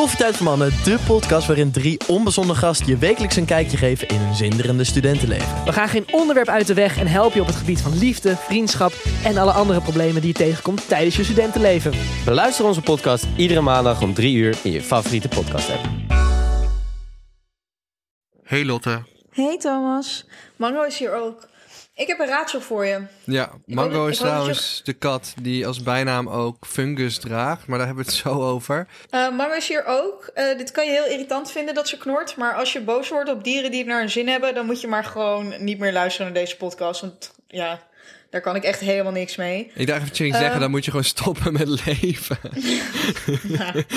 Koffietijd voor Mannen, de podcast waarin drie onbezonnen gasten je wekelijks een kijkje geven in hun zinderende studentenleven. We gaan geen onderwerp uit de weg en helpen je op het gebied van liefde, vriendschap en alle andere problemen die je tegenkomt tijdens je studentenleven. Beluister onze podcast iedere maandag om 3 uur in je favoriete podcast app. Hey Lotte. Hey Thomas, Mango is hier ook. Ik heb een raadsel voor je. Ja, Mango hoop is trouwens de kat die als bijnaam ook fungus draagt. Maar daar hebben we het zo over. Eh, Mango is hier ook. Eh, dit kan je heel irritant vinden dat ze knort. Maar als je boos wordt op dieren die het naar hun zin hebben... dan moet je maar gewoon niet meer luisteren naar deze podcast. Want ja, daar kan ik echt helemaal niks mee. Ik dacht even Eh. zeggen, dan moet je gewoon stoppen met leven.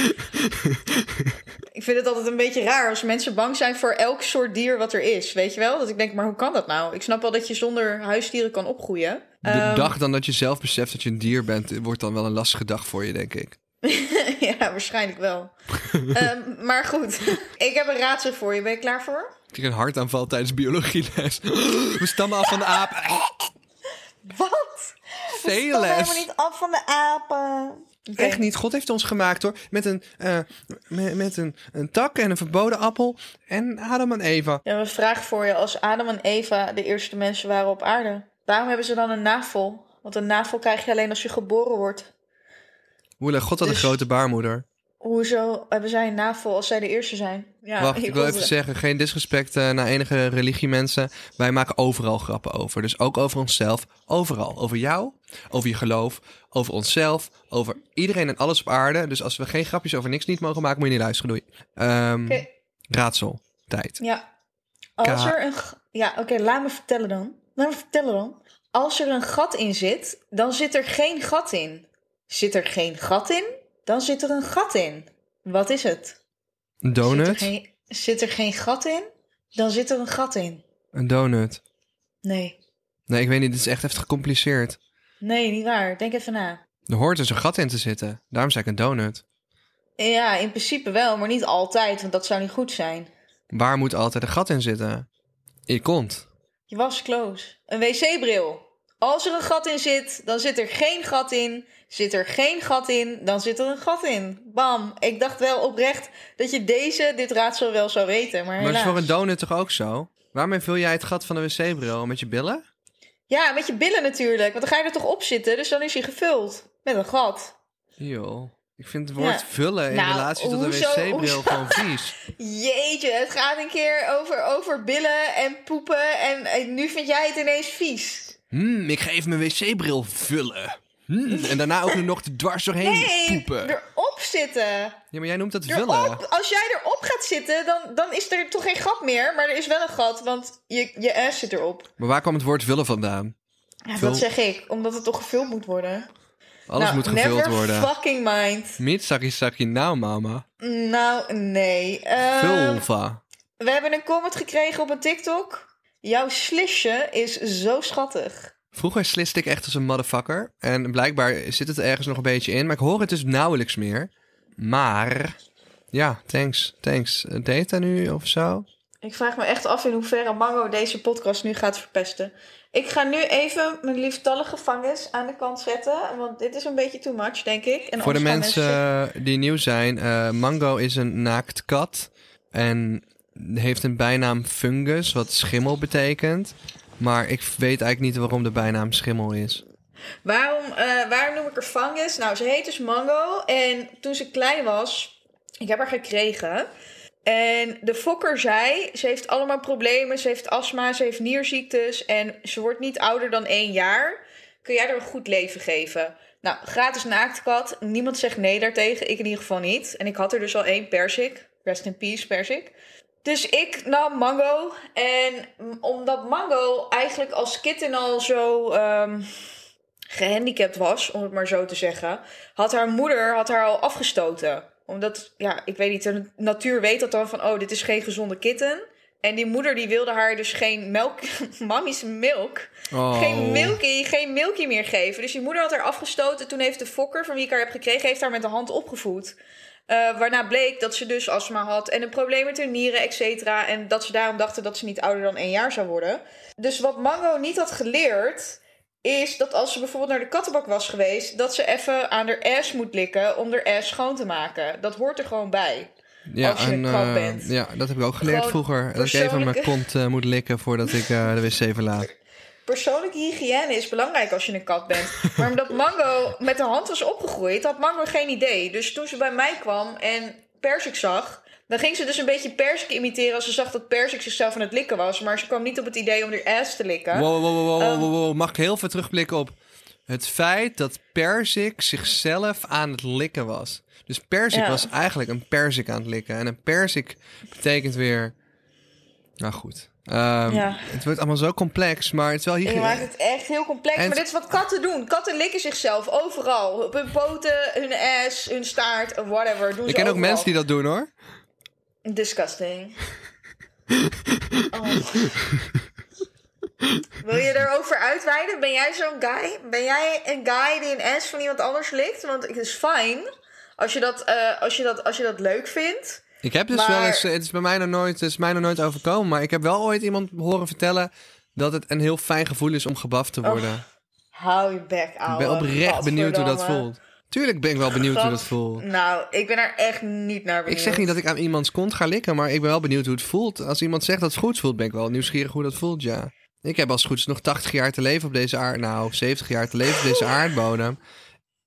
Ik vind het altijd een beetje raar als mensen bang zijn voor elk soort dier wat er is. Weet je wel? Dat ik denk, maar hoe kan dat nou? Ik snap wel dat je zonder huisdieren kan opgroeien. De Ehm, dag dan dat je zelf beseft dat je een dier bent, wordt dan wel een lastige dag voor je, denk ik. ja, waarschijnlijk wel. Ehm, maar goed, ik heb een raadsel voor je. Ben je klaar voor? Ik kreeg een hartaanval tijdens biologieles. We stammen af van de aap. Wat? Veel les. niet af van de apen. Echt niet. God heeft ons gemaakt hoor. Met een, eh, met, met een, een tak en een verboden appel. En Adam en Eva. Ja, een vraag voor je. Als Adam en Eva de eerste mensen waren op aarde, waarom hebben ze dan een navel? Want een navel krijg je alleen als je geboren wordt. Oele, God had een Dus- grote baarmoeder. Hoezo hebben zij een navel als zij de eerste zijn? Ja, Wacht, ik wil even zeggen, geen disrespect eh, naar enige religiemensen. Wij maken overal grappen over. Dus ook over onszelf. Overal. Over jou, over je geloof, over onszelf, over iedereen en alles op aarde. Dus als we geen grapjes over niks niet mogen maken, moet je niet luisteren. Doei. Ehm, Oké. Raadsel. Tijd. Ja. Als er een... Ja, oké, laat me vertellen dan. Laat me vertellen dan. Als er een gat in zit, dan zit er geen gat in. Zit er geen gat in, dan zit er een gat in. Wat is het? Een Zit er, donut. geen, zit er geen gat in, dan zit er een gat in. Een donut. Nee. Nee, ik weet niet. Dit is echt even gecompliceerd. Nee, niet waar. Denk even na. Er hoort dus een gat in te zitten. Daarom zei ik een donut. Ja, in principe wel, maar niet altijd, want dat zou niet goed zijn. Waar moet altijd een gat in zitten? In je kont. Je was close. Een wc-bril. Als er een gat in zit, dan zit er geen gat in. Zit er geen gat in, dan zit er een gat in. Bam. Ik dacht wel oprecht dat je deze, dit raadsel wel zou weten, maar Maar is voor een donut toch ook zo? Waarmee vul jij het gat van de wc-bril? Met je billen? Ja, met je billen natuurlijk, want dan ga je er toch op zitten, dus dan is hij gevuld. Met een gat. Joh. Ik vind het woord Ja. vullen in Nou, relatie tot een hoezo- wc-bril gewoon vies. Jeetje, het gaat een keer over, over billen en poepen en, en nu vind jij het ineens vies. Hmm, ik ga even mijn wc-bril vullen. Hmm, en daarna ook nog er dwars doorheen Nee, poepen. erop zitten. Ja, maar jij noemt dat vullen. Als jij erop gaat zitten, dan, dan is er toch geen gat meer. Maar er is wel een gat, want je, je ass zit erop. Maar waar kwam het woord vullen vandaan? Ja, Vul- dat zeg ik, omdat het toch gevuld moet worden. Alles Nou, moet gevuld never worden. fucking mind. Meet sakkie sakkie nou, mama. Nou, nee. Ehm, Vulva. we hebben een comment gekregen op een TikTok. Jouw slisje is zo schattig. Vroeger sliste ik echt als een motherfucker. En blijkbaar zit het ergens nog een beetje in. Maar ik hoor het dus nauwelijks meer. Maar... Ja, thanks. Thanks. Eh, Data nu of zo? Ik vraag me echt af in hoeverre Mango deze podcast nu gaat verpesten. Ik ga nu even mijn lieftallige vangers aan de kant zetten. Want dit is een beetje too much, denk ik. En Voor de mensen die nieuw zijn, eh, Mango is een naaktkat en heeft een bijnaam Fungus, wat schimmel betekent. Maar ik weet eigenlijk niet waarom de bijnaam schimmel is. Waarom, eh, waarom noem ik er fungus? Nou, ze heet dus Mango. En toen ze klein was, ik heb haar gekregen. En de fokker zei, ze heeft allemaal problemen. Ze heeft astma, ze heeft nierziektes. En ze wordt niet ouder dan één jaar. Kun jij er een goed leven geven? Nou, gratis naaktkat. Niemand zegt nee daartegen. Ik in ieder geval niet. En ik had er dus al één persik. Rest in peace, persik. Dus ik nam Mango. En omdat Mango eigenlijk als kitten al zo... ehm, gehandicapt was, om het maar zo te zeggen, had haar moeder had haar al afgestoten. Omdat, ja, ik weet niet, de natuur weet dat dan van, oh, dit is geen gezonde kitten. En die moeder die wilde haar dus geen melk, mammy's milk, Oh. geen milky, geen milky meer geven. Dus die moeder had haar afgestoten. Toen heeft de fokker, van wie ik haar heb gekregen, heeft haar met de hand opgevoed. Eh, waarna bleek dat ze dus astma had en een probleem met haar nieren, et cetera. En dat ze daarom dachten dat ze niet ouder dan één jaar zou worden. Dus wat Mango niet had geleerd, is dat als ze bijvoorbeeld naar de kattenbak was geweest, dat ze even aan haar ass moet likken om haar ass schoon te maken. Dat hoort er gewoon bij. Ja, Als je en, eh, bent. ja, dat heb ik ook geleerd Gewoon vroeger. Dat ik even mijn kont eh, moet likken voordat ik de wc verlaat. Persoonlijke hygiëne is belangrijk als je een kat bent. Maar omdat Mango met de hand was opgegroeid, had Mango geen idee. Dus toen ze bij mij kwam en Persik zag, dan ging ze dus een beetje Persik imiteren als ze zag dat Persik zichzelf aan het likken was. Maar ze kwam niet op het idee om haar ass te likken. Wow, wow, wow, wow, Ehm. wow, wow. Mag ik heel veel terugblikken op het feit dat Persik zichzelf aan het likken was. Dus Persik Ja. was eigenlijk een Persik aan het likken. En een Persik betekent weer... Nou goed. Ehm, Ja. Het wordt allemaal zo complex, maar het is wel Je hygiëne. maakt het echt heel complex. En- Maar dit is wat katten doen. Katten likken zichzelf overal. Op hun poten, hun ass, hun staart, whatever. Doen Ik ze ken ook mensen die dat doen hoor. Disgusting. Oh. Wil je erover uitweiden? Ben jij zo'n guy? Ben jij een guy die een ass van iemand anders likt? Want het is fijn als je dat, eh, als je dat, als je dat leuk vindt. Ik heb dus Maar- wel eens, het is bij mij nog nooit, het is mij nog nooit overkomen, maar ik heb wel ooit iemand horen vertellen dat het een heel fijn gevoel is om gebaft te worden. Hou je bek, ik ouwe. ben oprecht benieuwd hoe dat voelt. Tuurlijk ben ik wel benieuwd hoe dat voelt. Nou, ik ben er echt niet naar benieuwd. Ik zeg niet dat ik aan iemands kont ga likken, maar ik ben wel benieuwd hoe het voelt. Als iemand zegt dat het goed voelt, ben ik wel nieuwsgierig hoe dat voelt, ja. Ik heb als het goed is nog 80 jaar te leven op deze aard, nou 70 jaar te leven op deze aardbodem.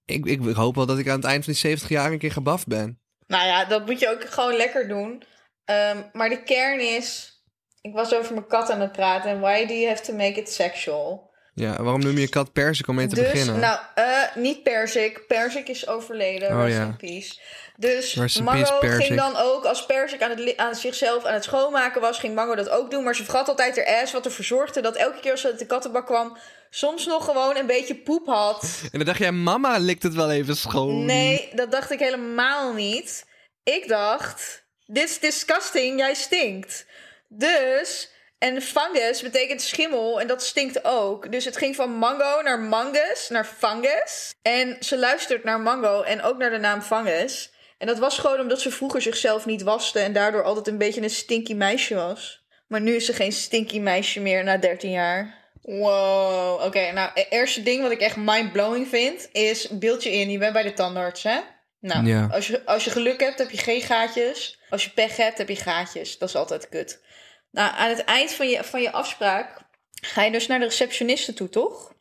Ik, ik, ik hoop wel dat ik aan het eind van die 70 jaar een keer gebaft ben. Nou ja, dat moet je ook gewoon lekker doen. Ehm, maar de kern is... Ik was over mijn kat aan het praten. En why do you have to make it sexual? Ja, waarom noem je je kat Persik om mee te dus, beginnen? nou, eh, niet Persik. Persik is overleden. Oh, ja. in peace. Dus Mango ging dan ook, als Persik aan, het, aan zichzelf aan het schoonmaken was, ging Mango dat ook doen. Maar ze vergat altijd haar ass, wat ervoor zorgde dat elke keer als ze uit de kattenbak kwam, soms nog gewoon een beetje poep had. En dan dacht jij, mama likt het wel even schoon. Nee, dat dacht ik helemaal niet. Ik dacht, dit is disgusting, jij stinkt. Dus, en fungus betekent schimmel en dat stinkt ook. Dus het ging van mango naar mangus, naar fungus. En ze luistert naar mango en ook naar de naam fungus. En dat was gewoon omdat ze vroeger zichzelf niet waste en daardoor altijd een beetje een stinky meisje was. Maar nu is ze geen stinky meisje meer na 13 jaar. Wow, oké. nou, het eerste ding wat ik echt mind-blowing vind is... beeld je in, je bent bij de tandarts, hè? Nou, Ja. als, je, als je geluk hebt, heb je geen gaatjes. Als je pech hebt, heb je gaatjes. Dat is altijd kut. Nou, aan het eind van je, van je afspraak ga je dus naar de receptioniste toe, toch?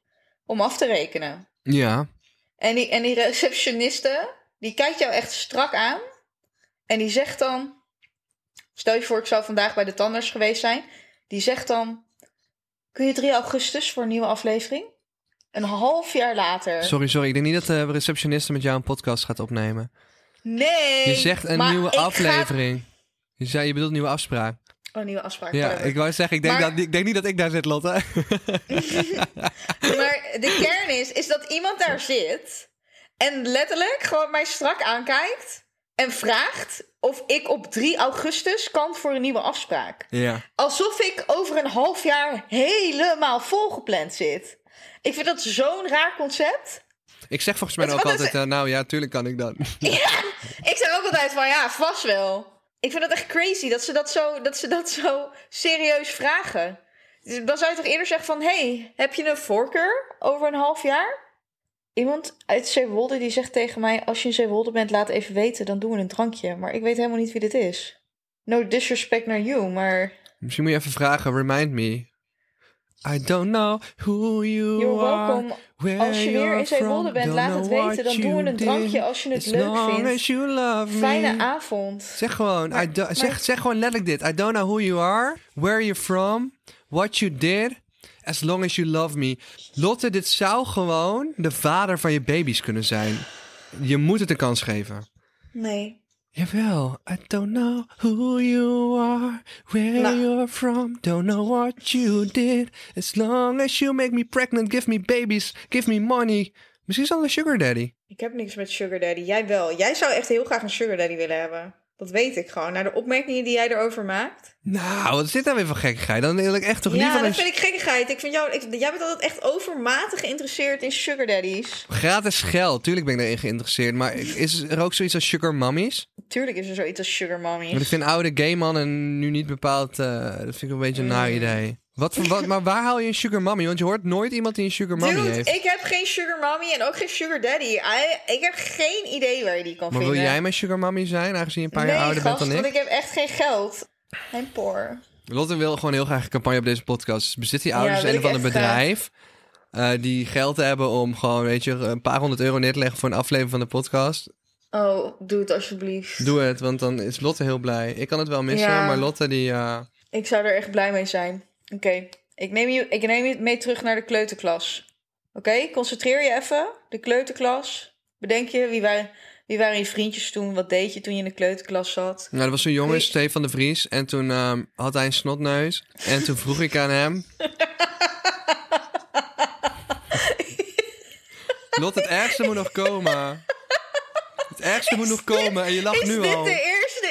Om af te rekenen. Ja, En die, en die receptioniste, die kijkt jou echt strak aan. En die zegt dan... Stel je voor, ik zou vandaag bij de tandarts geweest zijn. Die zegt dan... Kun je 3 augustus voor een nieuwe aflevering? Een half jaar later. sorry, sorry. Ik denk niet dat de receptioniste met jou een podcast gaat opnemen. Nee! Je zegt een nieuwe ga- aflevering. Je, zei, je bedoelt nieuwe afspraak. Oh, een nieuwe afspraak. Ja, ik wou zeggen, ik denk, Maar- dat, ik denk niet dat ik daar zit, Lotte. Maar de kern is, is dat iemand daar zit en letterlijk gewoon mij strak aankijkt en vraagt of ik op 3 augustus kan voor een nieuwe afspraak. ja. Alsof ik over een half jaar helemaal volgepland zit. Ik vind dat zo'n raar concept. Ik zeg volgens mij ook altijd, eh, nou ja, tuurlijk kan ik. Ja, ik zeg ook altijd van ja, vast wel. Ik vind dat echt crazy dat ze dat zo, dat ze dat zo serieus vragen. Dan zou je toch eerder zeggen van... hey, heb je een voorkeur over een half jaar? Iemand uit Zeewolde die zegt tegen mij... als je in Zeewolde bent, laat even weten, dan doen we een drankje. Maar ik weet helemaal niet wie dit is. No disrespect naar you, maar... Misschien moet je even vragen, remind me. I don't know who you You're are. welcome. Als je weer in Zeewolde bent, laat het weten. Dan doen we een drankje als je het leuk vindt. Fijne avond. Zeg gewoon, Maar- I do- maar- zeg, zeg gewoon letterlijk dit. I don't know who you are, where you're from, what you did, as long as you love me. Lotte, dit zou gewoon de vader van je baby's kunnen zijn. Je moet het een kans geven. Nee. Jawel. I don't know who you are, where Nou. you're from, don't know what you did. As long as you make me pregnant, give me babies, give me money. Misschien is dat een sugar daddy. Ik heb niks met Sugar Daddy. Jij wel. Jij zou echt heel graag een Sugar Daddy willen hebben. Dat weet ik gewoon. Naar de opmerkingen die jij erover maakt. Nou, wat is dit nou weer van gekkigheid? Dan wil ik echt toch ja, liever dat een vind ik gekkigheid. Ik vind jou, ik, jij bent altijd echt overmatig geïnteresseerd in Sugar Daddies. gratis geld. Tuurlijk ben ik daarin geïnteresseerd. Maar is er ook zoiets als sugar mummies? Tuurlijk is er zoiets als sugar Maar mommy. ik vind oude gay mannen nu niet bepaald... eh, dat vind ik een beetje een naar Mm. idee. Wat, voor- wat, maar waar haal je een sugar mommy? Want je hoort nooit iemand die een sugar mommy Dude, heeft. ik heb geen sugar mommy en ook geen sugar daddy. I- ik heb geen idee waar je die kan Maar wil vinden. jij mijn sugar mommy zijn, aangezien je een paar nee, jaar ouder gast, bent dan want ik? ik heb echt geen geld. I'm poor. Lotte wil gewoon heel graag een campagne op deze podcast. Dus bezit die ouders wil een ik of ander graag. bedrijf... eh, die geld hebben om gewoon, weet je, een paar honderd euro neer te leggen voor een aflevering van de podcast. Oh, doe het alsjeblieft. Doe het, want dan is Lotte heel blij. Ik kan het wel missen, Ja. maar Lotte die... eh, Ik zou er echt blij mee zijn. Oké, ik, neem je, ik neem je mee terug naar de kleuterklas. Oké, concentreer je even. De kleuterklas. Bedenk je, wie waren, wie waren je vriendjes toen? Wat deed je toen je in de kleuterklas zat? Nou, er was zo'n jongen, Wie- Stefan de Vries. En toen ehm, had hij een snotneus. En toen vroeg ik aan hem... Lot, het ergste moet nog komen. Het ergste moet nog komen en je lacht nu al. is dit de eerste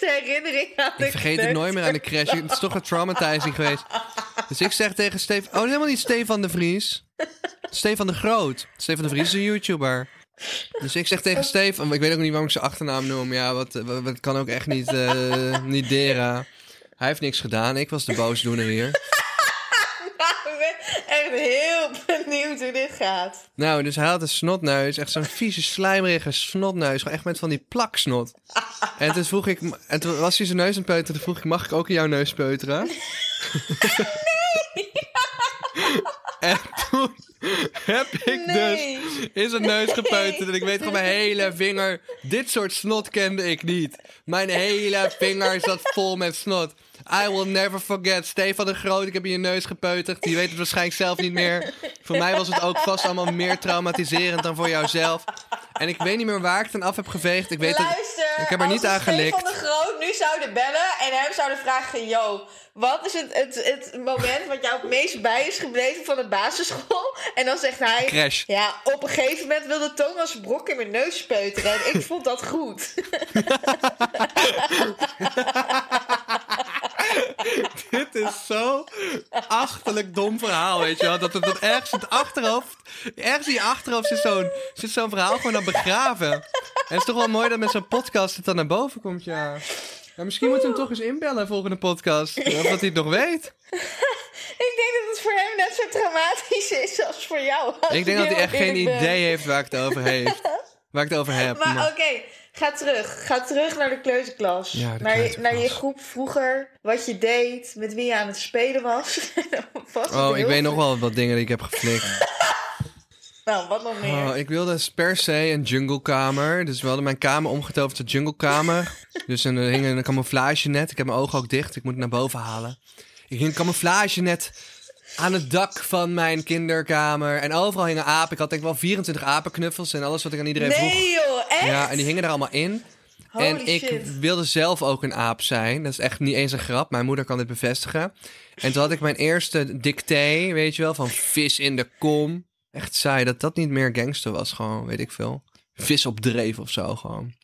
herinnering aan de Ik vergeet het nooit meer aan de crash. Het is toch een traumatizing geweest. Dus ik zeg tegen Stefan... Oh, helemaal niet Stefan de Vries. Stefan de Groot. Stefan de Vries is een YouTuber. Dus ik zeg tegen Stefan... Ik weet ook niet waarom ik zijn achternaam noem. Ja, wat, wat, wat kan ook echt niet, eh niet deren. Hij heeft niks gedaan. Ik was de boosdoener hier. Ik ben echt heel benieuwd hoe dit gaat. Nou, dus hij had een snotneus. Echt zo'n vieze, slijmerige snotneus. Gewoon echt met van die plaksnot. En toen vroeg ik... En toen was hij zijn neus aan het peuteren. Toen vroeg ik, mag ik ook in jouw neus peuteren? en toen heb ik Nee. dus in zijn neus gepeuterd. En ik weet gewoon mijn hele vinger... Dit soort snot kende ik niet. Mijn hele vinger zat vol met snot. I will never forget. Stefan de Groot, ik heb in je neus gepeuterd. Je weet het waarschijnlijk zelf niet meer. Voor mij was het ook vast allemaal meer traumatiserend dan voor jouzelf. En ik weet niet meer waar ik het aan af heb geveegd. Ik weet. Luister, ik heb er niet aan gelikt. Nu zouden bellen en hem zouden vragen... Yo, wat is het, het, het moment wat jou het meest bij is gebleven van de basisschool? En dan zegt hij... Crash. Ja, op een gegeven moment wilde Thomas Brok in mijn neus peuteren. En ik vond dat goed. Dit is zo achterlijk dom verhaal, weet je wel. Dat het dat ergens in het achterhoofd... Ergens in je achterhoofd zit zo'n verhaal gewoon aan begraven. En het is toch wel mooi dat met zo'n podcast het dan naar boven komt, ja. Ja, misschien moeten we hem toch eens inbellen, volgende podcast. Of dat hij het nog weet. ik denk dat het voor hem net zo traumatisch is als voor jou. als Ik denk dat hij echt geen ben. idee heeft waar ik het over heeft. Waar ik het over heb. Maar maar- oké, ga terug. Ga terug naar de kleuterklas. Ja, de naar, je, kleuterklas. naar je groep vroeger. Wat je deed. Met wie je aan het spelen was. Oh, ik heel weet nog wel wat dingen die ik heb geflikt. Nou, wat nog meer? Oh, ik wilde per se een junglekamer. Dus we hadden mijn kamer omgetoverd tot junglekamer. dus er hing een camouflagenet. Ik heb mijn ogen ook dicht. Ik moet het naar boven halen. Ik hing een camouflagenet aan het dak van mijn kinderkamer. En overal hingen apen. Ik had denk ik wel 24 apenknuffels en alles wat ik aan iedereen vroeg. nee joh, echt? Ja, en die hingen er allemaal in. Holy en ik shit. wilde zelf ook een aap zijn. Dat is echt niet eens een grap. Mijn moeder kan dit bevestigen. En toen had ik mijn eerste dicté, weet je wel, van vis in de kom. Echt saai dat dat niet meer gangster was, gewoon, weet ik veel. Vis op dreef of zo, gewoon.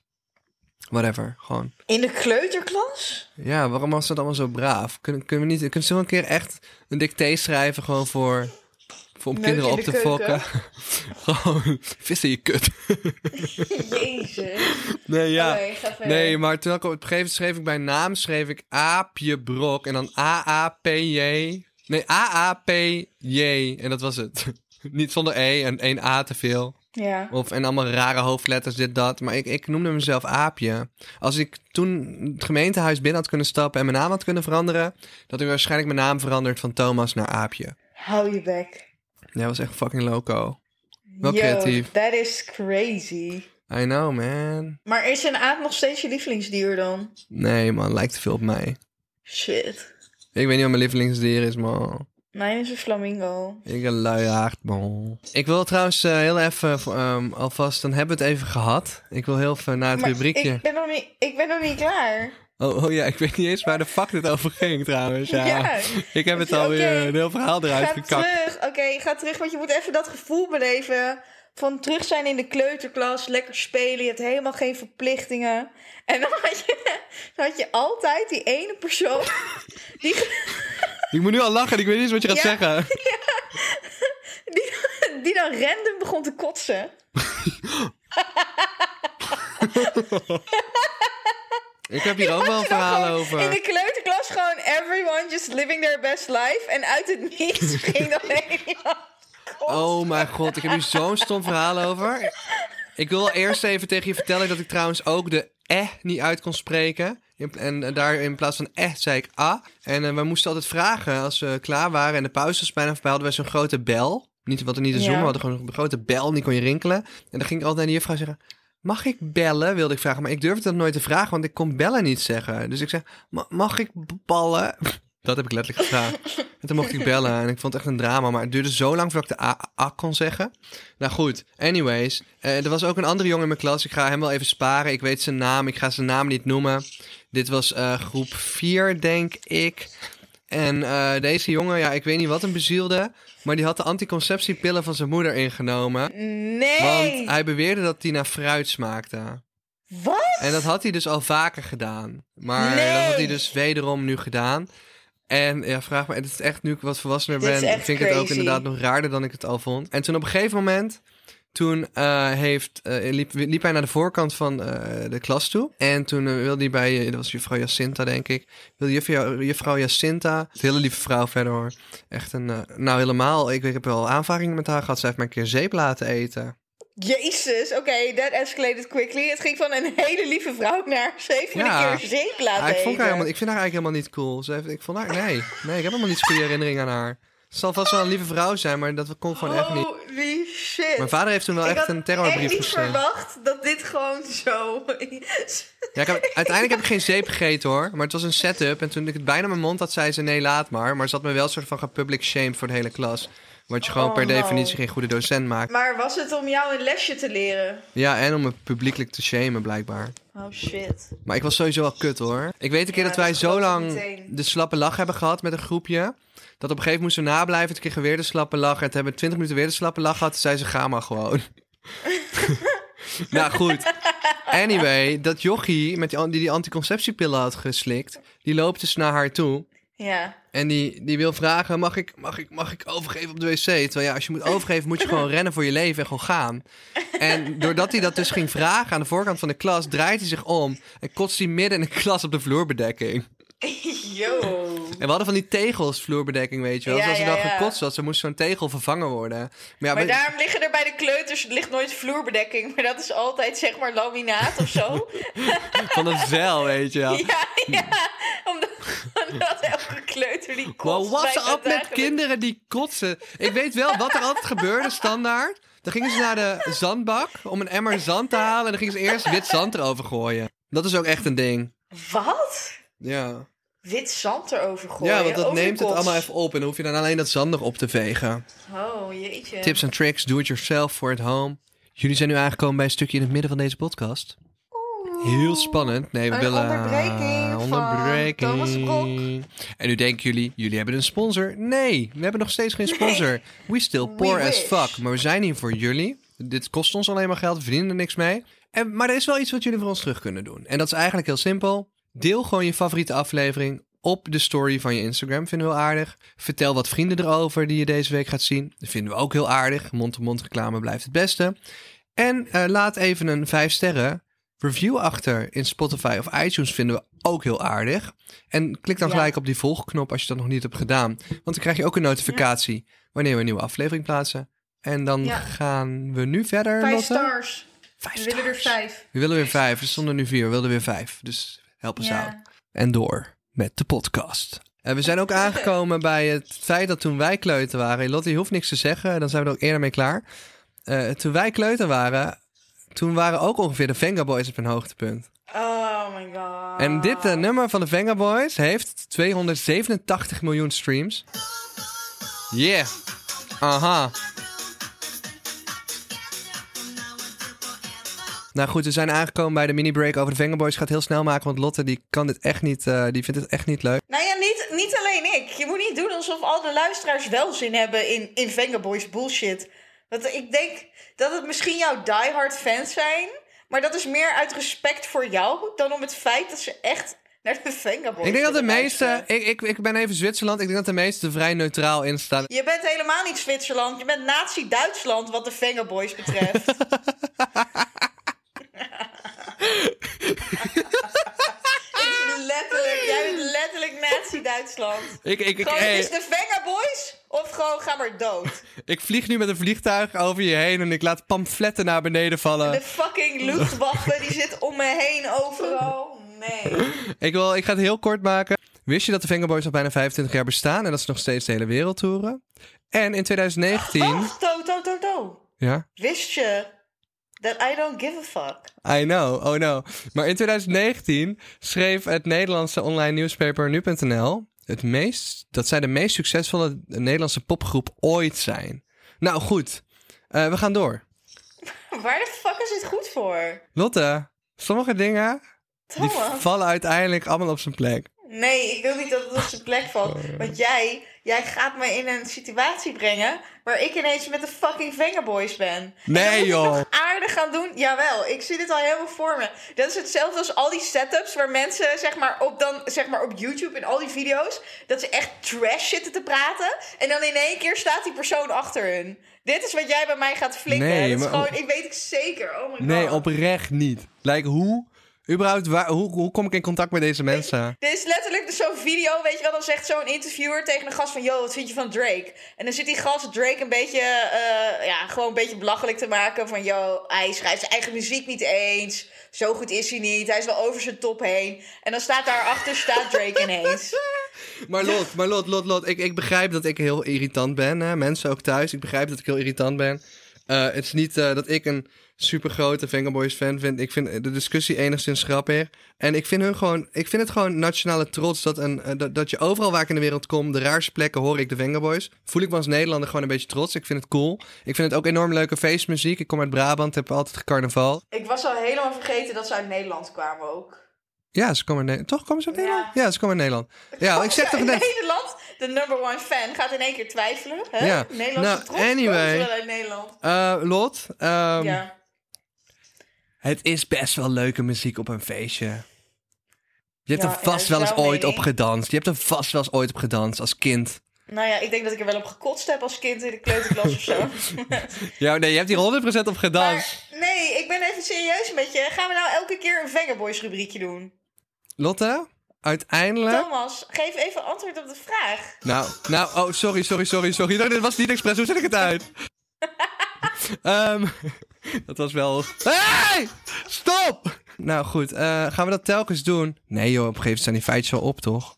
Whatever, gewoon. In de kleuterklas? Ja, waarom was dat allemaal zo braaf? Kunnen, kunnen we niet, kunnen ze wel een keer echt een dicté schrijven, gewoon voor, voor om kinderen in op te keuken. fokken? gewoon, vis in je kut. Jezus. Nee, ja. Verder. Nee, maar toen ik op het gegeven moment schreef ik bij naam schreef ik Aapje Brok en dan A-A-P-J. Nee, A-A-P-J. En dat was het. Niet zonder E en één A te veel. Ja. Of, en allemaal rare hoofdletters, dit, dat. Maar ik, ik noemde mezelf Aapje. Als ik toen het gemeentehuis binnen had kunnen stappen en mijn naam had kunnen veranderen, had ik waarschijnlijk mijn naam veranderd van Thomas naar Aapje. Hou je bek. Jij was echt fucking loco. Wel Yo, creatief. that is crazy. I know, man. Maar is een aap nog steeds je lievelingsdier dan? Nee, man, lijkt te veel op mij. Shit. Ik weet niet wat mijn lievelingsdier is, man. Mijn is een flamingo. Ik een man. Ik wil trouwens eh, heel even, ehm, alvast, dan hebben we het even gehad. Ik wil heel even naar het Maar rubriekje. ik ben, nog niet, ik ben nog niet klaar. Oh, oh ja, ik weet niet eens waar de fuck dit over ging trouwens. Ja. Ja. Ik heb het alweer een heel verhaal eruit Ga gekakt. terug. Oké, ga terug, want je moet even dat gevoel beleven. Van terug zijn in de kleuterklas, lekker spelen. Je hebt helemaal geen verplichtingen. En dan had je, dan had je altijd die ene persoon. Die, Ik moet nu al lachen, ik weet niet eens wat je gaat Ja. zeggen. die, die dan random begon te kotsen. Ik heb hier ook wel een verhaal over. In de kleuterklas gewoon everyone just living their best life. En uit het niets ging dan één Oh mijn god, ik heb hier zo'n stom verhaal over. Ik wil eerst even tegen je vertellen dat ik trouwens ook de eh niet uit kon spreken. En eh, daar in plaats van eh zei ik ah. En eh, we moesten altijd vragen als we klaar waren en de pauze was bijna voorbij, hadden wij zo'n grote bel. Niet wat er niet te Ja. zoomen, we hadden gewoon een grote bel, die kon je rinkelen. En dan ging ik altijd naar de juffrouw zeggen, mag ik bellen, wilde ik vragen. Maar ik durfde dat nooit te vragen, want ik kon bellen niet zeggen. Dus ik zeg, "Ma- mag ik ballen? Dat heb ik letterlijk gevraagd. En toen mocht ik bellen en ik vond het echt een drama. Maar het duurde zo lang voordat ik de A, A kon zeggen. Nou goed, anyways. eh, er was ook een andere jongen in mijn klas. Ik ga hem wel even sparen. Ik weet zijn naam. Ik ga zijn naam niet noemen. Dit was eh, groep 4, denk ik. En eh, deze jongen, ja, ik weet niet wat hem bezielde. Maar die had de anticonceptiepillen van zijn moeder ingenomen. Nee! Want hij beweerde dat die naar fruit smaakte. Wat? En dat had hij dus al vaker gedaan. Maar Nee. dat had hij dus wederom nu gedaan. En ja, vraag me, het is echt, nu ik wat volwassener ben, vind ik het ook inderdaad nog raarder dan ik het al vond. En toen op een gegeven moment, toen eh, heeft, eh, liep, liep hij naar de voorkant van eh, de klas toe. En toen wilde hij bij, dat was juffrouw Jacinta denk ik, wilde juffrouw, juffrouw Jacinta, een hele lieve vrouw verder hoor. Echt een, nou helemaal, ik, ik heb wel aanvaringen met haar gehad. Ze heeft mij een keer zeep laten eten. Jezus, oké, that escalated quickly. Het ging van een hele lieve vrouw naar zeven Ja. keer zeep laten Ah, ik, vond haar helemaal, ik vind haar eigenlijk helemaal niet cool. Ze heeft, ik vond haar, nee, nee, ik heb helemaal niet zo'n goede herinnering aan haar. Ze zal vast wel een lieve vrouw zijn, maar dat kon gewoon echt niet. Holy shit. Mijn vader heeft toen wel ik echt had een terrorbrief echt niet gestuurd. verwacht dat dit gewoon zo... Ja, ik heb, uiteindelijk heb ik geen zeep gegeten hoor, maar het was een setup. En toen ik het bijna in mijn mond had, zei ze nee, laat maar. Maar ze had me wel een soort van gepublic shame voor de hele klas. Wat je gewoon Oh, per no. definitie geen goede docent maakt. maar was het om jou een lesje te leren? Ja, en om me publiekelijk te shamen blijkbaar. Oh shit. Maar ik was sowieso wel kut hoor. Ik weet een keer Ja, dat wij dat zo lang de slappe lach hebben gehad met een groepje. Dat op een gegeven moment moesten we nablijven. Toen kregen we weer de slappe lach. En toen hebben we 20 minuten weer de slappe lach gehad. Toen zei ze, ga maar gewoon. nou goed. Anyway, dat jochie met die, die die anticonceptiepillen had geslikt. Die loopt dus naar haar toe. Ja. En die, die wil vragen, mag ik, mag, ik, mag ik overgeven op de wc? Terwijl ja, als je moet overgeven, moet je gewoon rennen voor je leven en gewoon gaan. En doordat hij dat dus ging vragen aan de voorkant van de klas, draait hij zich om en kotst hij midden in de klas op de vloerbedekking. Yo. En we hadden van die tegels vloerbedekking, weet je wel. Ja, dus als er dan gekotst was, dan moest zo'n tegel vervangen worden. Maar ja, Maar we- daarom liggen er bij de kleuters, ligt nooit vloerbedekking, maar dat is altijd zeg maar laminaat of zo. van een zeil, weet je wel. ja, ja. Omdat, omdat elke kleuter die kotst. what's bijna up met kinderen die kotsen? Ik weet wel wat er altijd gebeurde, standaard. Dan gingen ze naar de zandbak om een emmer zand te halen. En dan gingen ze eerst wit zand erover gooien. Dat is ook echt een ding. Wat? Ja. Wit zand erover gooien? Ja, want dat neemt het allemaal even op. En dan hoef je dan alleen dat zand nog op te vegen. Oh, jeetje. Tips en tricks, do it yourself for at home. Jullie zijn nu aangekomen bij een stukje in het midden van deze podcast. Heel spannend. Nee, we Een willen... onderbreking van Thomas Kok. En nu denken jullie, jullie hebben een sponsor. Nee, we hebben nog steeds geen sponsor. We still poor as wish. fuck. Maar we zijn hier voor jullie. Dit kost ons alleen maar geld, we verdienen er niks mee. En, maar er is wel iets wat jullie voor ons terug kunnen doen. En dat is eigenlijk heel simpel. Deel gewoon je favoriete aflevering op de story van je Instagram. Vinden we heel aardig. Vertel wat vrienden erover die je deze week gaat zien. Dat vinden we ook heel aardig. Mond-to-mond reclame blijft het beste. En eh, laat even een 5 sterren review achter in Spotify of iTunes. Vinden we ook heel aardig. En klik dan Ja. gelijk op die volgknop als je dat nog niet hebt gedaan. Want dan krijg je ook een notificatie wanneer we een nieuwe aflevering plaatsen. En dan Ja. gaan we nu verder. Vijf Lotte? stars. Vijf We willen er stars. vijf. We willen weer vijf. Er stonden nu vier. We wilden weer vijf. Dus help ons out. En door met de podcast. En we zijn ook aangekomen bij het feit dat toen wij kleuter waren... Lotte, je hoeft niks te zeggen. Dan zijn we er ook eerder mee klaar. Eh, toen wij kleuter waren... Toen waren ook ongeveer de Venga Boys op hun hoogtepunt. Oh my god. En dit eh, nummer van de Venga Boys heeft 287 miljoen streams. Yeah. Aha. Nou goed, we zijn aangekomen bij de mini-break over de Venga Boys. Ik ga het heel snel maken, want Lotte die kan dit echt niet, eh, die vindt het echt niet leuk. Nou ja, niet, niet alleen ik. Je moet niet doen alsof al de luisteraars wel zin hebben in, in Vengaboys bullshit. Want ik denk dat het misschien jouw diehard fans zijn. Maar dat is meer uit respect voor jou dan om het feit dat ze echt naar de Vengaboys ik denk dat de willen meeste, ik, ik, ik ben even Zwitserland, ik denk dat de meeste er vrij neutraal in staan. Je bent helemaal niet Zwitserland. Je bent nazi-Duitsland wat de Vengaboys betreft. letterlijk, jij bent letterlijk Nazi-Duitsland. Ik, ik, ik, gewoon. Is de Venga Boys of gewoon ga maar dood? ik vlieg nu met een vliegtuig over je heen en ik laat pamfletten naar beneden vallen. De fucking luchtwachten die zit om me heen overal. Nee. ik, wil, ik ga het heel kort maken. Wist je dat de Vengaboys al bijna 25 jaar bestaan en dat ze nog steeds de hele wereld toeren? En in 2019. Wacht, to, to, to, to. Ja? Wist je that I don't give a fuck? I know, oh no. Maar in 2019 schreef het Nederlandse online nieuwspaper nu.nl... Het meest, dat zij de meest succesvolle Nederlandse popgroep ooit zijn. Nou goed, Eh, we gaan door. Waar de fuck is dit goed voor? Lotte, sommige dingen die vallen uiteindelijk allemaal op zijn plek. Nee, ik wil niet dat het op zijn plek valt. Want jij, jij gaat me in een situatie brengen waar ik ineens met de fucking Vengaboys ben. Nee, dan moet joh. ik nog aardig gaan doen. Jawel, ik zie dit al helemaal voor me. Dat is hetzelfde als al die setups waar mensen zeg maar op, dan, zeg maar op YouTube in al die video's... dat ze echt trash zitten te praten. En dan in één keer staat die persoon achter hun. Dit is wat jij bij mij gaat flikken. Nee, maar- gewoon, ik weet het zeker. Oh my god. Nee, oprecht niet. Like, hoe, überhaupt, waar, hoe, hoe kom ik in contact met deze mensen? Dit is letterlijk dus zo'n video, weet je wel, dan zegt zo'n interviewer tegen een gast van... Yo, wat vind je van Drake? En dan zit die gast Drake een beetje, eh, ja, gewoon een beetje belachelijk te maken van... Yo, hij schrijft zijn eigen muziek niet eens. Zo goed is hij niet. Hij is wel over zijn top heen. En dan staat daarachter, staat Drake ineens. Maar Lot, maar Lot, Lot, Lot, ik, ik begrijp dat ik heel irritant ben. Hè? Mensen ook thuis, ik begrijp dat ik heel irritant ben. Eh, het is niet eh, dat ik een supergrote Vengaboys fan vind. Ik vind de discussie enigszins grappig. En ik vind, hun gewoon, ik vind het gewoon nationale trots dat, een, eh, dat, dat je overal waar ik in de wereld kom, de raarste plekken hoor ik de Vengaboys. Voel ik me als Nederlander gewoon een beetje trots. Ik vind het cool. Ik vind het ook enorm leuke feestmuziek. Ik kom uit Brabant, heb altijd carnaval. Ik was al helemaal vergeten dat ze uit Nederland kwamen ook. Ja, ze komen uit Nederland. Toch komen ze uit. Nederland? Ja, ze komen uit Nederland. Ja, ik zeg toch in net... Nederland, de number one fan, gaat in één keer twijfelen. Hè? Ja. Nederlandse Nou, trots anyway. uit Nederland. Eh, Lot, ehm, ja. Het is best wel leuke muziek op een feestje. Je hebt Ja, er vast ja, wel eens ooit op gedanst. Je hebt er vast wel eens ooit op gedanst als kind. Nou ja, ik denk dat ik er wel op gekotst heb als kind in de kleuterklas of zo. Ja, nee, je hebt hier 100% op gedanst. Maar nee, ik ben even serieus met je. Gaan we nou elke keer een Vengaboys rubriekje doen? Lotte, uiteindelijk... Thomas, geef even antwoord op de vraag. Nou, nou, oh, sorry, sorry, sorry, sorry. Dit was niet expres. Hoe zet ik het uit? Ehm, dat was wel... Hey! Stop! Nou goed, eh, gaan we dat telkens doen? Nee joh, op een gegeven moment staan die feitjes wel op, toch?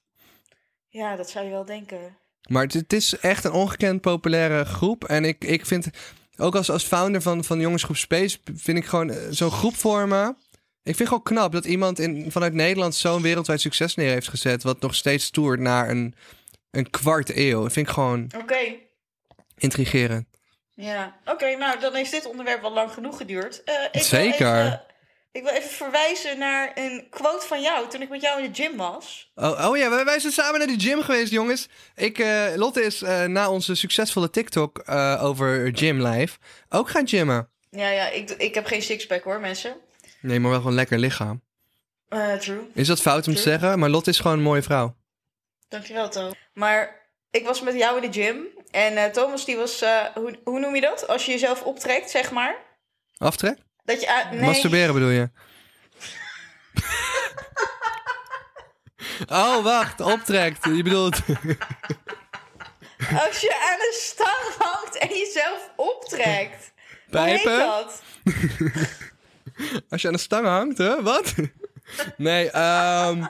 Ja, dat zou je wel denken. Maar het, het is echt een ongekend populaire groep. En ik, ik vind, ook als, als founder van, van Jongensgroep Space, vind ik gewoon eh, zo'n groep vormen. Ik vind gewoon knap dat iemand in, vanuit Nederland zo'n wereldwijd succes neer heeft gezet. Wat nog steeds toert naar een, een kwart eeuw. Dat vind ik gewoon Oké. intrigerend. Ja, oké, nou dan heeft dit onderwerp wel lang genoeg geduurd. Eh, ik wil Zeker. even- ik wil even verwijzen naar een quote van jou toen ik met jou in de gym was. Oh, oh ja, wij, zijn samen naar de gym geweest, jongens. Ik, eh, Lotte is eh, na onze succesvolle TikTok over Gym Live ook gaan gymmen. Ja, ja, ik, ik heb geen sixpack hoor, mensen. Nee, maar wel gewoon lekker lichaam. Eh, true. Is dat fout om te zeggen? Maar Lotte is gewoon een mooie vrouw. Dankjewel, Toon. Maar ik was met jou in de gym. En eh, Thomas, die was... eh, hoe, hoe noem je dat? Als je jezelf optrekt, zeg maar. Aftrek? Dat je... nee. Masturberen bedoel je? oh, wacht. Optrekt. Je bedoelt... Als je aan een stang hangt en jezelf optrekt. Pijpen? dat? Als je aan de stang hangt, hè? Wat? nee, ehm...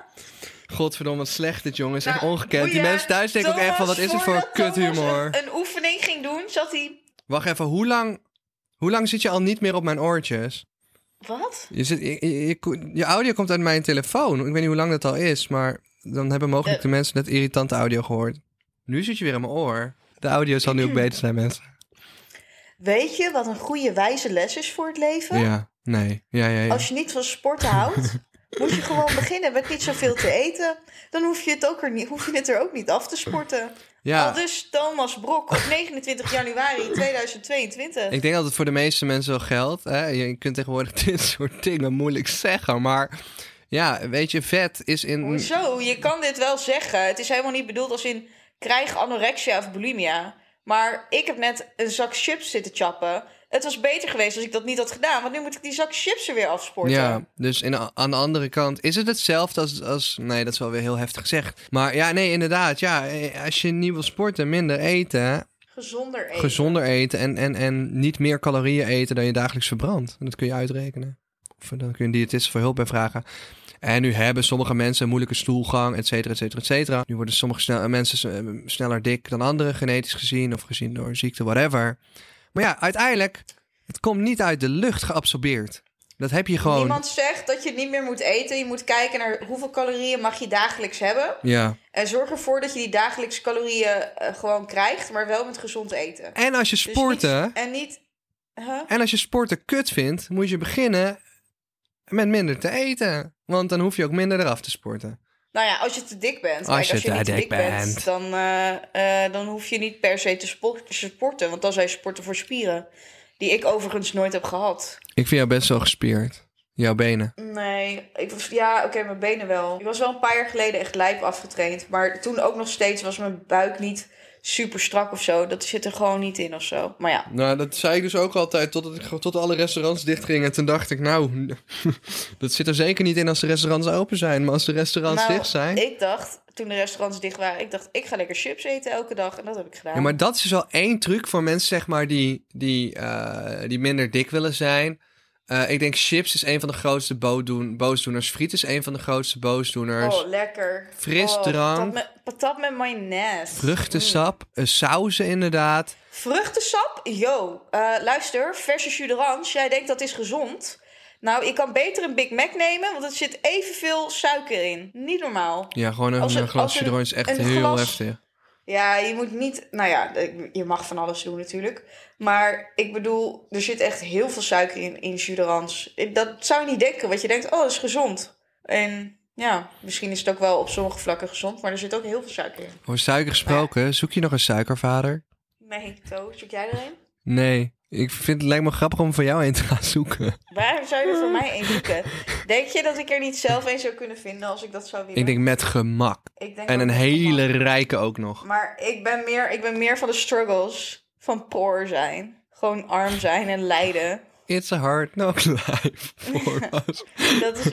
Godverdomme, wat slecht dit, jongens. Echt Nou, ongekend. Die mensen thuis denken ook echt van... Wat is het voor Thomas kuthumor? Een, een oefening ging doen, zat hij... Wacht even, hoe lang... Hoe lang zit je al niet meer op mijn oortjes? Wat? Je, zit, je, je, audio komt uit mijn telefoon. Ik weet niet hoe lang dat al is, maar... Dan hebben mogelijk Eh. de mensen net irritante audio gehoord. Nu zit je weer in mijn oor. De audio zal nu ook beter zijn, mensen. Weet je wat een goede wijze les is voor het leven? Ja, nee. Ja, ja, ja. Als je niet van sporten houdt, moet je gewoon beginnen met niet zoveel te eten. Dan hoef je het, ook er, niet, hoef je het er ook niet af te sporten. ja. Al dus Thomas Brok op 29 januari 2022. Ik denk dat het voor de meeste mensen wel geldt. Hè? Je kunt tegenwoordig dit soort dingen moeilijk zeggen. Maar ja, weet je, vet is in... Hoezo? Je kan dit wel zeggen. Het is helemaal niet bedoeld als in krijg anorexia of bulimia. Maar ik heb net een zak chips zitten chappen. Het was beter geweest als ik dat niet had gedaan. Want nu moet ik die zak chips er weer afsporten. Ja, dus in, aan de andere kant is het hetzelfde als, als... Nee, dat is wel weer heel heftig gezegd. Maar ja, nee, inderdaad. Ja, eh, als je niet wil sporten, minder eten, Gezonder eten. gezonder eten... En, en, en niet meer calorieën eten dan je dagelijks verbrandt. Dat kun je uitrekenen. Of dan kun je een diëtist voor hulp bij vragen. En nu hebben sommige mensen een moeilijke stoelgang, et cetera, et cetera, et cetera. Nu worden sommige snel, mensen eh, sneller dik dan anderen, genetisch gezien... of gezien door een ziekte, whatever. Maar ja, uiteindelijk, het komt niet uit de lucht geabsorbeerd. Dat heb je gewoon... Niemand zegt dat je niet meer moet eten. Je moet kijken naar hoeveel calorieën mag je dagelijks hebben. Ja. En zorg ervoor dat je die dagelijkse calorieën eh, gewoon krijgt. Maar wel met gezond eten. En als je Dus sporten, niet- en niet... Huh? en als je sporten kut vindt, moet je beginnen met minder te eten. Want dan hoef je ook minder eraf te sporten. Nou ja, als je te dik bent. Als Kijk, je als je te niet te dik bent, bent. dan, eh, eh, dan hoef je niet per se te sport- te sporten. Want dan je sporten voor spieren. Die ik overigens nooit heb gehad. Ik vind jou best wel gespierd. Jouw benen. Nee, ik was, ja, oké, mijn benen wel. Ik was wel een paar jaar geleden echt lijp afgetraind. Maar toen ook nog steeds was mijn buik niet super strak of zo. Dat zit er gewoon niet in of zo. Maar ja, Nou, dat zei ik dus ook altijd totdat ik, tot alle restaurants dichtgingen. En toen dacht ik, nou, dat zit er zeker niet in als de restaurants open zijn. Maar als de restaurants nou, dicht zijn... ik dacht, toen de restaurants dicht waren... ik dacht, ik ga lekker chips eten elke dag. En dat heb ik gedaan. Ja, maar dat is dus wel één truc voor mensen, zeg maar, die, die, eh, die minder dik willen zijn. Eh, ik denk chips is een van de grootste boosdoen, boosdoeners. Friet is een van de grootste boosdoeners. Oh, lekker. Frisdrank. Oh, patat, met, patat met mayonaise. Vruchtensap, eh, sauzen inderdaad. Vruchtensap? Yo, eh, luister, verse jus d'orange. Jij denkt dat is gezond. Nou, ik kan beter een Big Mac nemen, want er zit evenveel suiker in. Niet normaal. Ja, gewoon een, een- een glas een- Chidron is echt een heel glas- heftig. Ja, je moet niet... Nou ja, je mag van alles doen natuurlijk. Maar ik bedoel, er zit echt heel veel suiker in, in. Ik- Dat zou je niet denken, want je denkt, oh, dat is gezond. En ja, misschien is het ook wel op sommige vlakken gezond, maar er zit ook heel veel suiker in. Over suiker gesproken, zoek je nog een suikervader? Nee, To, zoek jij er een? Nee, ik vind het lijkt me grappig om voor jou een te gaan zoeken. Waarom zou je er voor mij een zoeken? Denk je dat ik er niet zelf een zou kunnen vinden als ik dat zou willen? Ik denk met gemak. Ik denk En een hele gemak. rijke ook nog. Maar ik ben, meer, ik ben meer van de struggles van poor zijn. Gewoon arm zijn en lijden. It's a hard knock life for us. Dat is,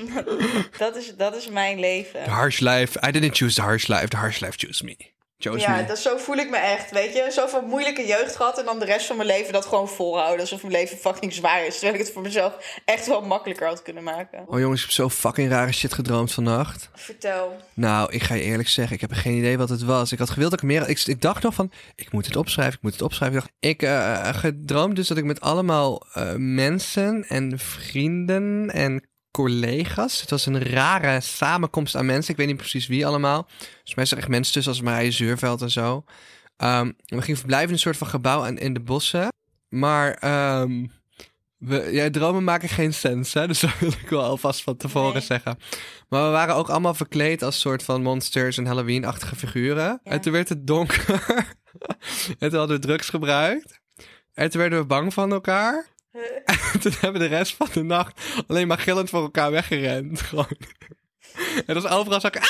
dat is, dat is mijn leven. The harsh life. I didn't choose the harsh life. The harsh life chose me. Chose Ja, me. dat, zo voel ik me echt, weet je. Zoveel moeilijke jeugd gehad en dan de rest van mijn leven dat gewoon volhouden. Alsof mijn leven fucking zwaar is. Terwijl ik het voor mezelf echt wel makkelijker had kunnen maken. Oh jongens, ik heb zo fucking rare shit gedroomd vannacht. Vertel. Nou, ik ga je eerlijk zeggen, ik heb geen idee wat het was. Ik had gewild dat ik meer... Ik, ik dacht nog van, ik moet het opschrijven, ik moet het opschrijven. Ik dacht, ik eh gedroomd dus dat ik met allemaal eh, mensen en vrienden en collega's... Het was een rare samenkomst aan mensen. Ik weet niet precies wie allemaal. Dus mij er echt mensen tussen als Marije Zuurveld en zo. Ehm, we gingen verblijven in een soort van gebouw aan- in de bossen. Maar... ehm, we, ja, dromen maken geen sens, hè? Dus dat wil ik wel alvast van tevoren Nee. zeggen. Maar we waren ook allemaal verkleed als soort van monsters en Halloween-achtige figuren. Ja. En toen werd het donker. en toen hadden we drugs gebruikt. En toen werden we bang van elkaar. En toen hebben we de rest van de nacht alleen maar gillend voor elkaar weggerend. Gewoon. En dat was overal zo... Ah, nee,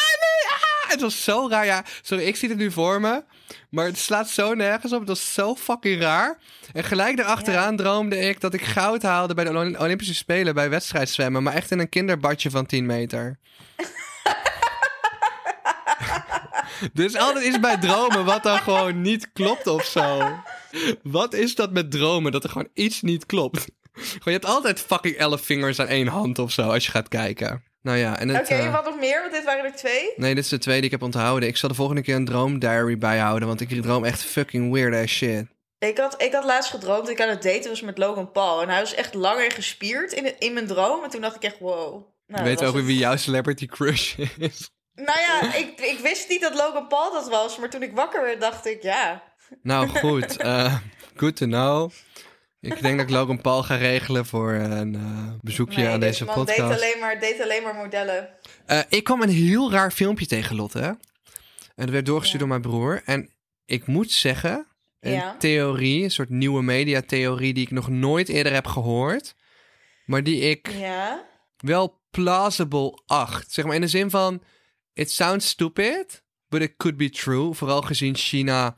ah! Het was zo raar. Ja, sorry, ik zie het nu voor me. Maar het slaat zo nergens op. Het was zo fucking raar. En gelijk daarachteraan droomde ik dat ik goud haalde bij de Olymp- Olympische Spelen bij wedstrijdzwemmen. Maar echt in een kinderbadje van 10 meter. Dus altijd is bij dromen wat dan gewoon niet klopt of zo. Wat is dat met dromen? Dat er gewoon iets niet klopt. Gewoon, je hebt altijd fucking 11 vingers aan één hand of zo als je gaat kijken. Nou ja, en het... Oké, eh, wat nog meer? Want dit waren er twee. Nee, dit is de tweede die ik heb onthouden. Ik zal de volgende keer een droomdiary bijhouden, want ik droom echt fucking weird ass shit. Ik had, ik had laatst gedroomd dat ik aan het daten was met Logan Paul. En hij was echt lang en gespierd in, in mijn droom. En toen dacht ik echt, wow. Nou, weet was ook het. wie jouw celebrity crush is. Nou ja, ik, ik wist niet dat Logan Paul dat was. Maar toen ik wakker werd, dacht ik, ja. Nou goed, eh, good to know. Ik denk dat ik Logan Paul ga regelen voor een eh, bezoekje Nee, aan deze man podcast. alleen, maar, date alleen maar modellen. Eh, ik kwam een heel raar filmpje tegen Lotte. En dat werd doorgestuurd Ja. door mijn broer. En ik moet zeggen, een Ja. theorie, een soort nieuwe mediatheorie die ik nog nooit eerder heb gehoord. Maar die ik Ja. wel plausible acht. Zeg maar in de zin van, it sounds stupid, but it could be true. Vooral gezien China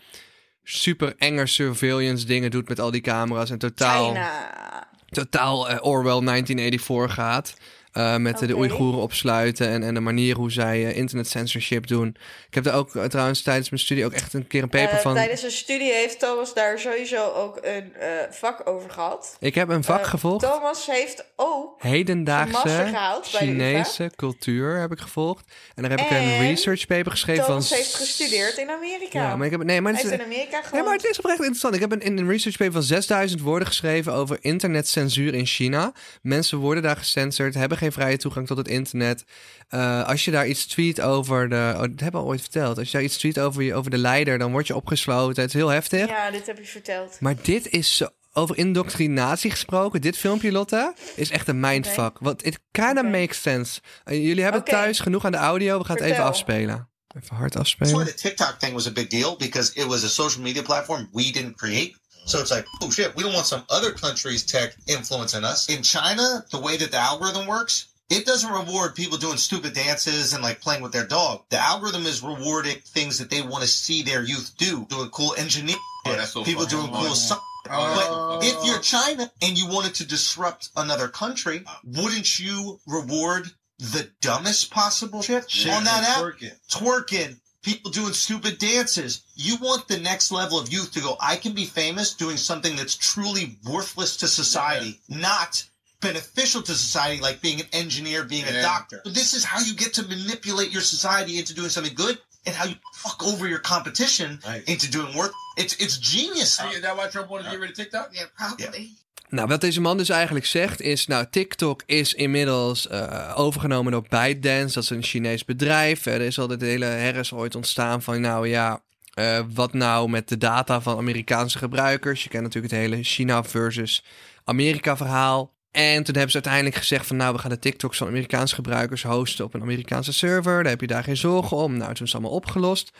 super enge surveillance dingen doet met al die camera's. En totaal, China. totaal eh, Orwell 1984 gaat. Eh, met de. Oeigoeren opsluiten en, en de manier hoe zij eh, internet censorship doen. Ik heb er ook eh, trouwens tijdens mijn studie ook echt een keer een paper van. Tijdens een studie heeft Thomas daar sowieso ook een vak over gehad. Ik heb een vak gevolgd. Thomas heeft ook Hedendaagse gehaald bij de Chinese cultuur heb ik gevolgd. En daar heb ik een En research paper geschreven Thomas van... heeft gestudeerd in Amerika. Ja, maar ik heb... Nee, maar Hij het is, in Amerika Nee, maar het is oprecht interessant. Ik heb een, een research paper van 6000 woorden geschreven over internetcensuur in China. Mensen worden daar gecensured, hebben geen vrije toegang tot het internet. Eh, als je daar iets tweet over de... Oh, dat hebben we al ooit verteld. Als je daar iets tweet over, je, over de leider, dan word je opgesloten. Het is heel heftig. Ja, dit heb je verteld. Maar dit is zo... Over indoctrinatie gesproken, dit filmpje, Lotte, is echt een mindfuck. Want it kind of Oké. makes sense. Eh, jullie hebben thuis genoeg aan de audio. We gaan het even afspelen. Even hard That's why afspelen. the TikTok thing was a big deal because it was a social media platform we didn't create. So it's like, oh shit, we don't want some other country's tech influencing us. In China, the way that the algorithm works, it doesn't reward people doing stupid dances and like playing with their dog. The algorithm is rewarding things that they want to see their youth do, doing cool engineering, Oh, so people doing cool Oh. stuff. Oh. But if you're China and you wanted to disrupt another country, wouldn't you reward the dumbest possible shit on that app? Twerking. twerking, people doing stupid dances. You want the next level of youth to go, I can be famous doing something that's truly worthless to society, not beneficial to society, like being an engineer, being a doctor. But this is how you get to manipulate your society into doing something good and how you fuck over your competition Right. into doing work. It's it's genius. Hey, is that why Trump wanted to get rid of TikTok? Yeah, probably. Nou, wat deze man dus eigenlijk zegt is... Nou, TikTok is inmiddels eh, overgenomen door ByteDance. Dat is een Chinees bedrijf. Er is al dit hele herres ooit ontstaan van... Nou ja, eh, wat nou met de data van Amerikaanse gebruikers? Je kent natuurlijk het hele China versus Amerika verhaal. En toen hebben ze uiteindelijk gezegd van... Nou, we gaan de TikToks van Amerikaanse gebruikers hosten op een Amerikaanse server. Daar heb je daar geen zorgen om. Nou, toen is het allemaal opgelost.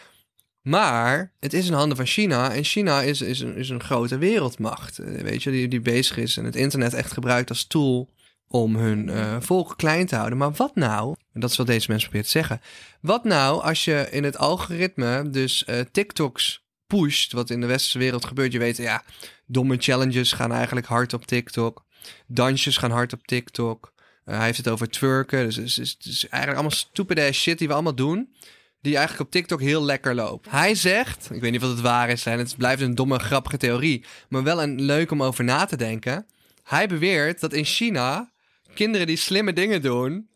Maar het is in handen van China. En China is, is, een, is een grote wereldmacht. eh, Weet je, die, die bezig is en het internet echt gebruikt als tool om hun eh, volk klein te houden. Maar wat nou, en dat is wat deze mensen probeert te zeggen. Wat nou als je in het algoritme dus eh, TikToks pusht, wat in de westerse wereld gebeurt. Je weet, ja, domme challenges gaan eigenlijk hard op TikTok. Dansjes gaan hard op TikTok. Hij heeft het over twerken. Dus het is, is eigenlijk allemaal stupid ass shit die we allemaal doen die eigenlijk op TikTok heel lekker loopt. Hij zegt, ik weet niet of het waar is, en het blijft een domme, grappige theorie, maar wel een leuk om over na te denken. Hij beweert dat in China kinderen die slimme dingen doen,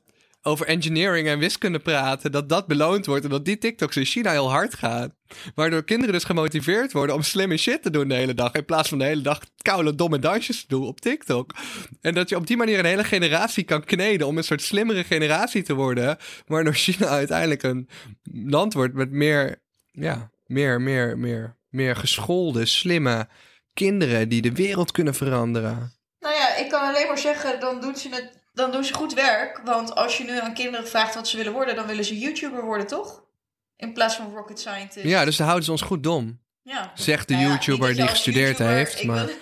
over engineering en wiskunde praten, dat dat beloond wordt en dat die TikToks in China heel hard gaan. Waardoor kinderen dus gemotiveerd worden om slimme shit te doen de hele dag, in plaats van de hele dag koude, domme dansjes te doen op TikTok. En dat je op die manier een hele generatie kan kneden om een soort slimmere generatie te worden, waardoor China uiteindelijk een land wordt met meer, ja, meer, meer, meer, meer geschoolde, slimme kinderen die de wereld kunnen veranderen. Nou ja, ik kan alleen maar zeggen, dan doen ze het. Dan doen ze goed werk. Want als je nu aan kinderen vraagt wat ze willen worden, dan willen ze YouTuber worden, toch? In plaats van rocket scientist. Ja, dus dan houden ze ons goed dom. Ja. Zegt de Nou ja, YouTuber dat die gestudeerd YouTuber- heeft. Ik, Maar... wil,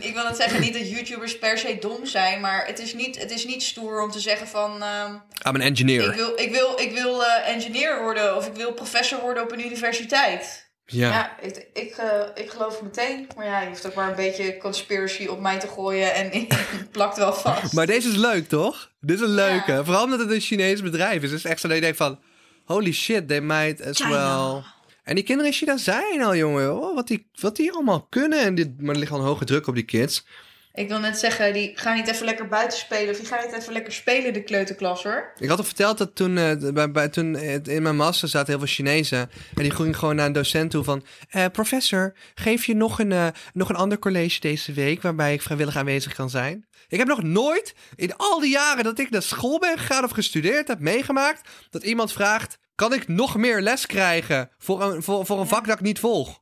ik wil het zeggen, niet dat YouTubers per se dom zijn, maar het is niet, het is niet stoer om te zeggen van... ehm, I'm an engineer. ik wil, ik wil, ik wil eh, engineer worden of ik wil professor worden op een universiteit. Ja. Ja, ik, ik, eh, ik geloof meteen. Maar ja, je hoeft ook maar een beetje conspiracy op mij te gooien en het plakt wel vast. Maar deze is leuk, toch? Dit is een leuke. Vooral omdat het een Chinees bedrijf is. Het is echt zo dat je denkt van... Holy shit, they might as China. well... En die kinderen in China zijn al, jongen. Oh, wat, die, wat die allemaal kunnen. En dit, maar er ligt al een hoge druk op die kids. Ik wil net zeggen, die gaan niet even lekker buiten spelen. Of die gaan niet even lekker spelen, de kleuterklas hoor. Ik had al verteld dat toen, eh, bij, bij, toen in mijn master zaten heel veel Chinezen. En die gingen gewoon naar een docent toe van... eh, professor, geef je nog een, eh, nog een ander college deze week... waarbij ik vrijwillig aanwezig kan zijn? Ik heb nog nooit in al die jaren dat ik naar school ben gegaan of gestudeerd heb meegemaakt... dat iemand vraagt, kan ik nog meer les krijgen voor een, voor, voor een vak dat ik niet volg?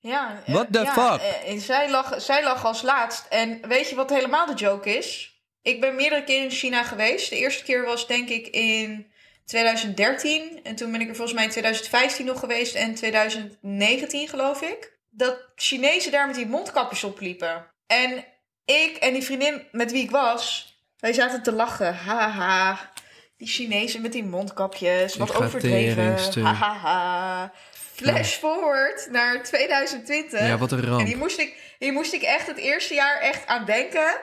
Ja. eh, What the ja, fuck? eh, zij, lag, zij lag als laatst. En weet je wat helemaal de joke is? Ik ben meerdere keren in China geweest. De eerste keer was denk ik in 2013. En toen ben ik er volgens mij in 2015 nog geweest. En 2019 geloof ik. Dat Chinezen daar met die mondkapjes opliepen. En ik en die vriendin met wie ik was... Wij zaten te lachen. Haha. Die Chinezen met die mondkapjes, wat overdreven. teringstuk. Flash forward naar 2020. Ja, wat een ramp. En hier moest, ik, hier moest ik echt het eerste jaar echt aan denken.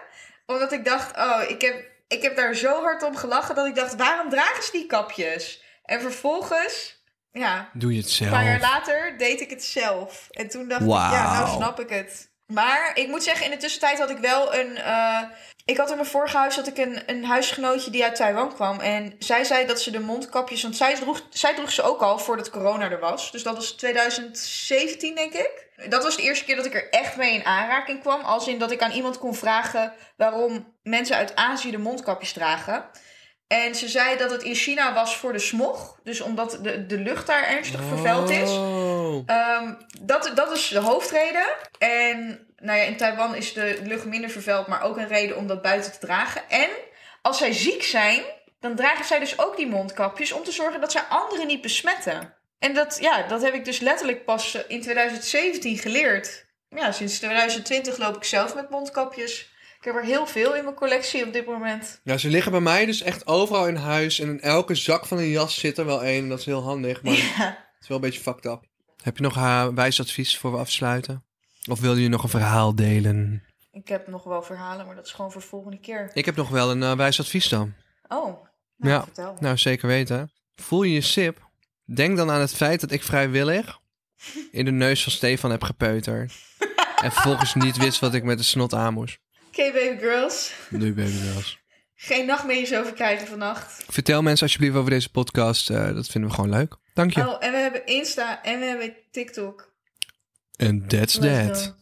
Omdat ik dacht, oh, ik heb, ik heb daar zo hard om gelachen dat ik dacht, waarom dragen ze die kapjes? En vervolgens, ja, Doe je het een paar jaar zelf. later deed ik het zelf. En toen dacht ik, ja, nou snap ik het. Maar ik moet zeggen, in de tussentijd had ik wel een... eh, ik had in mijn vorige huis ik een, een huisgenootje die uit Taiwan kwam. En zij zei dat ze de mondkapjes... Want zij droeg, zij droeg ze ook al voordat corona er was. Dus dat was 2017, denk ik. Dat was de eerste keer dat ik er echt mee in aanraking kwam. Als in dat ik aan iemand kon vragen... waarom mensen uit Azië de mondkapjes dragen. En ze zei dat het in China was voor de smog. Dus omdat de, de lucht daar ernstig vervuild is. Oh. Ehm, dat, dat is de hoofdreden. En nou ja, in Taiwan is de lucht minder vervuild, maar ook een reden om dat buiten te dragen. En als zij ziek zijn, dan dragen zij dus ook die mondkapjes om te zorgen dat zij anderen niet besmetten. En dat, ja, dat heb ik dus letterlijk pas eh, in 2017 geleerd. Ja, sinds 2020 loop ik zelf met mondkapjes. Ik heb er heel veel in mijn collectie op dit moment. Ja, ze liggen bij mij dus echt overal in huis. En in elke zak van een jas zit er wel één. Dat is heel handig, maar Ja. het is wel een beetje fucked up. Heb je nog een wijs advies voor we afsluiten? Of wil je nog een verhaal delen? Ik heb nog wel verhalen, maar dat is gewoon voor de volgende keer. Ik heb nog wel een eh, wijs advies dan. Oh, nou, Ja. vertel. Nou, zeker weten. Voel je je sip? Denk dan aan het feit dat ik vrijwillig in de neus van Stefan heb gepeuterd. en vervolgens niet wist wat ik met de snot aan moest. Oké, baby girls. Nu baby girls. Geen nachtmerries over krijgen vannacht. Vertel mensen alsjeblieft over deze podcast. eh, dat vinden we gewoon leuk. Dank je. Oh, en we hebben Insta en we hebben TikTok. En that's that.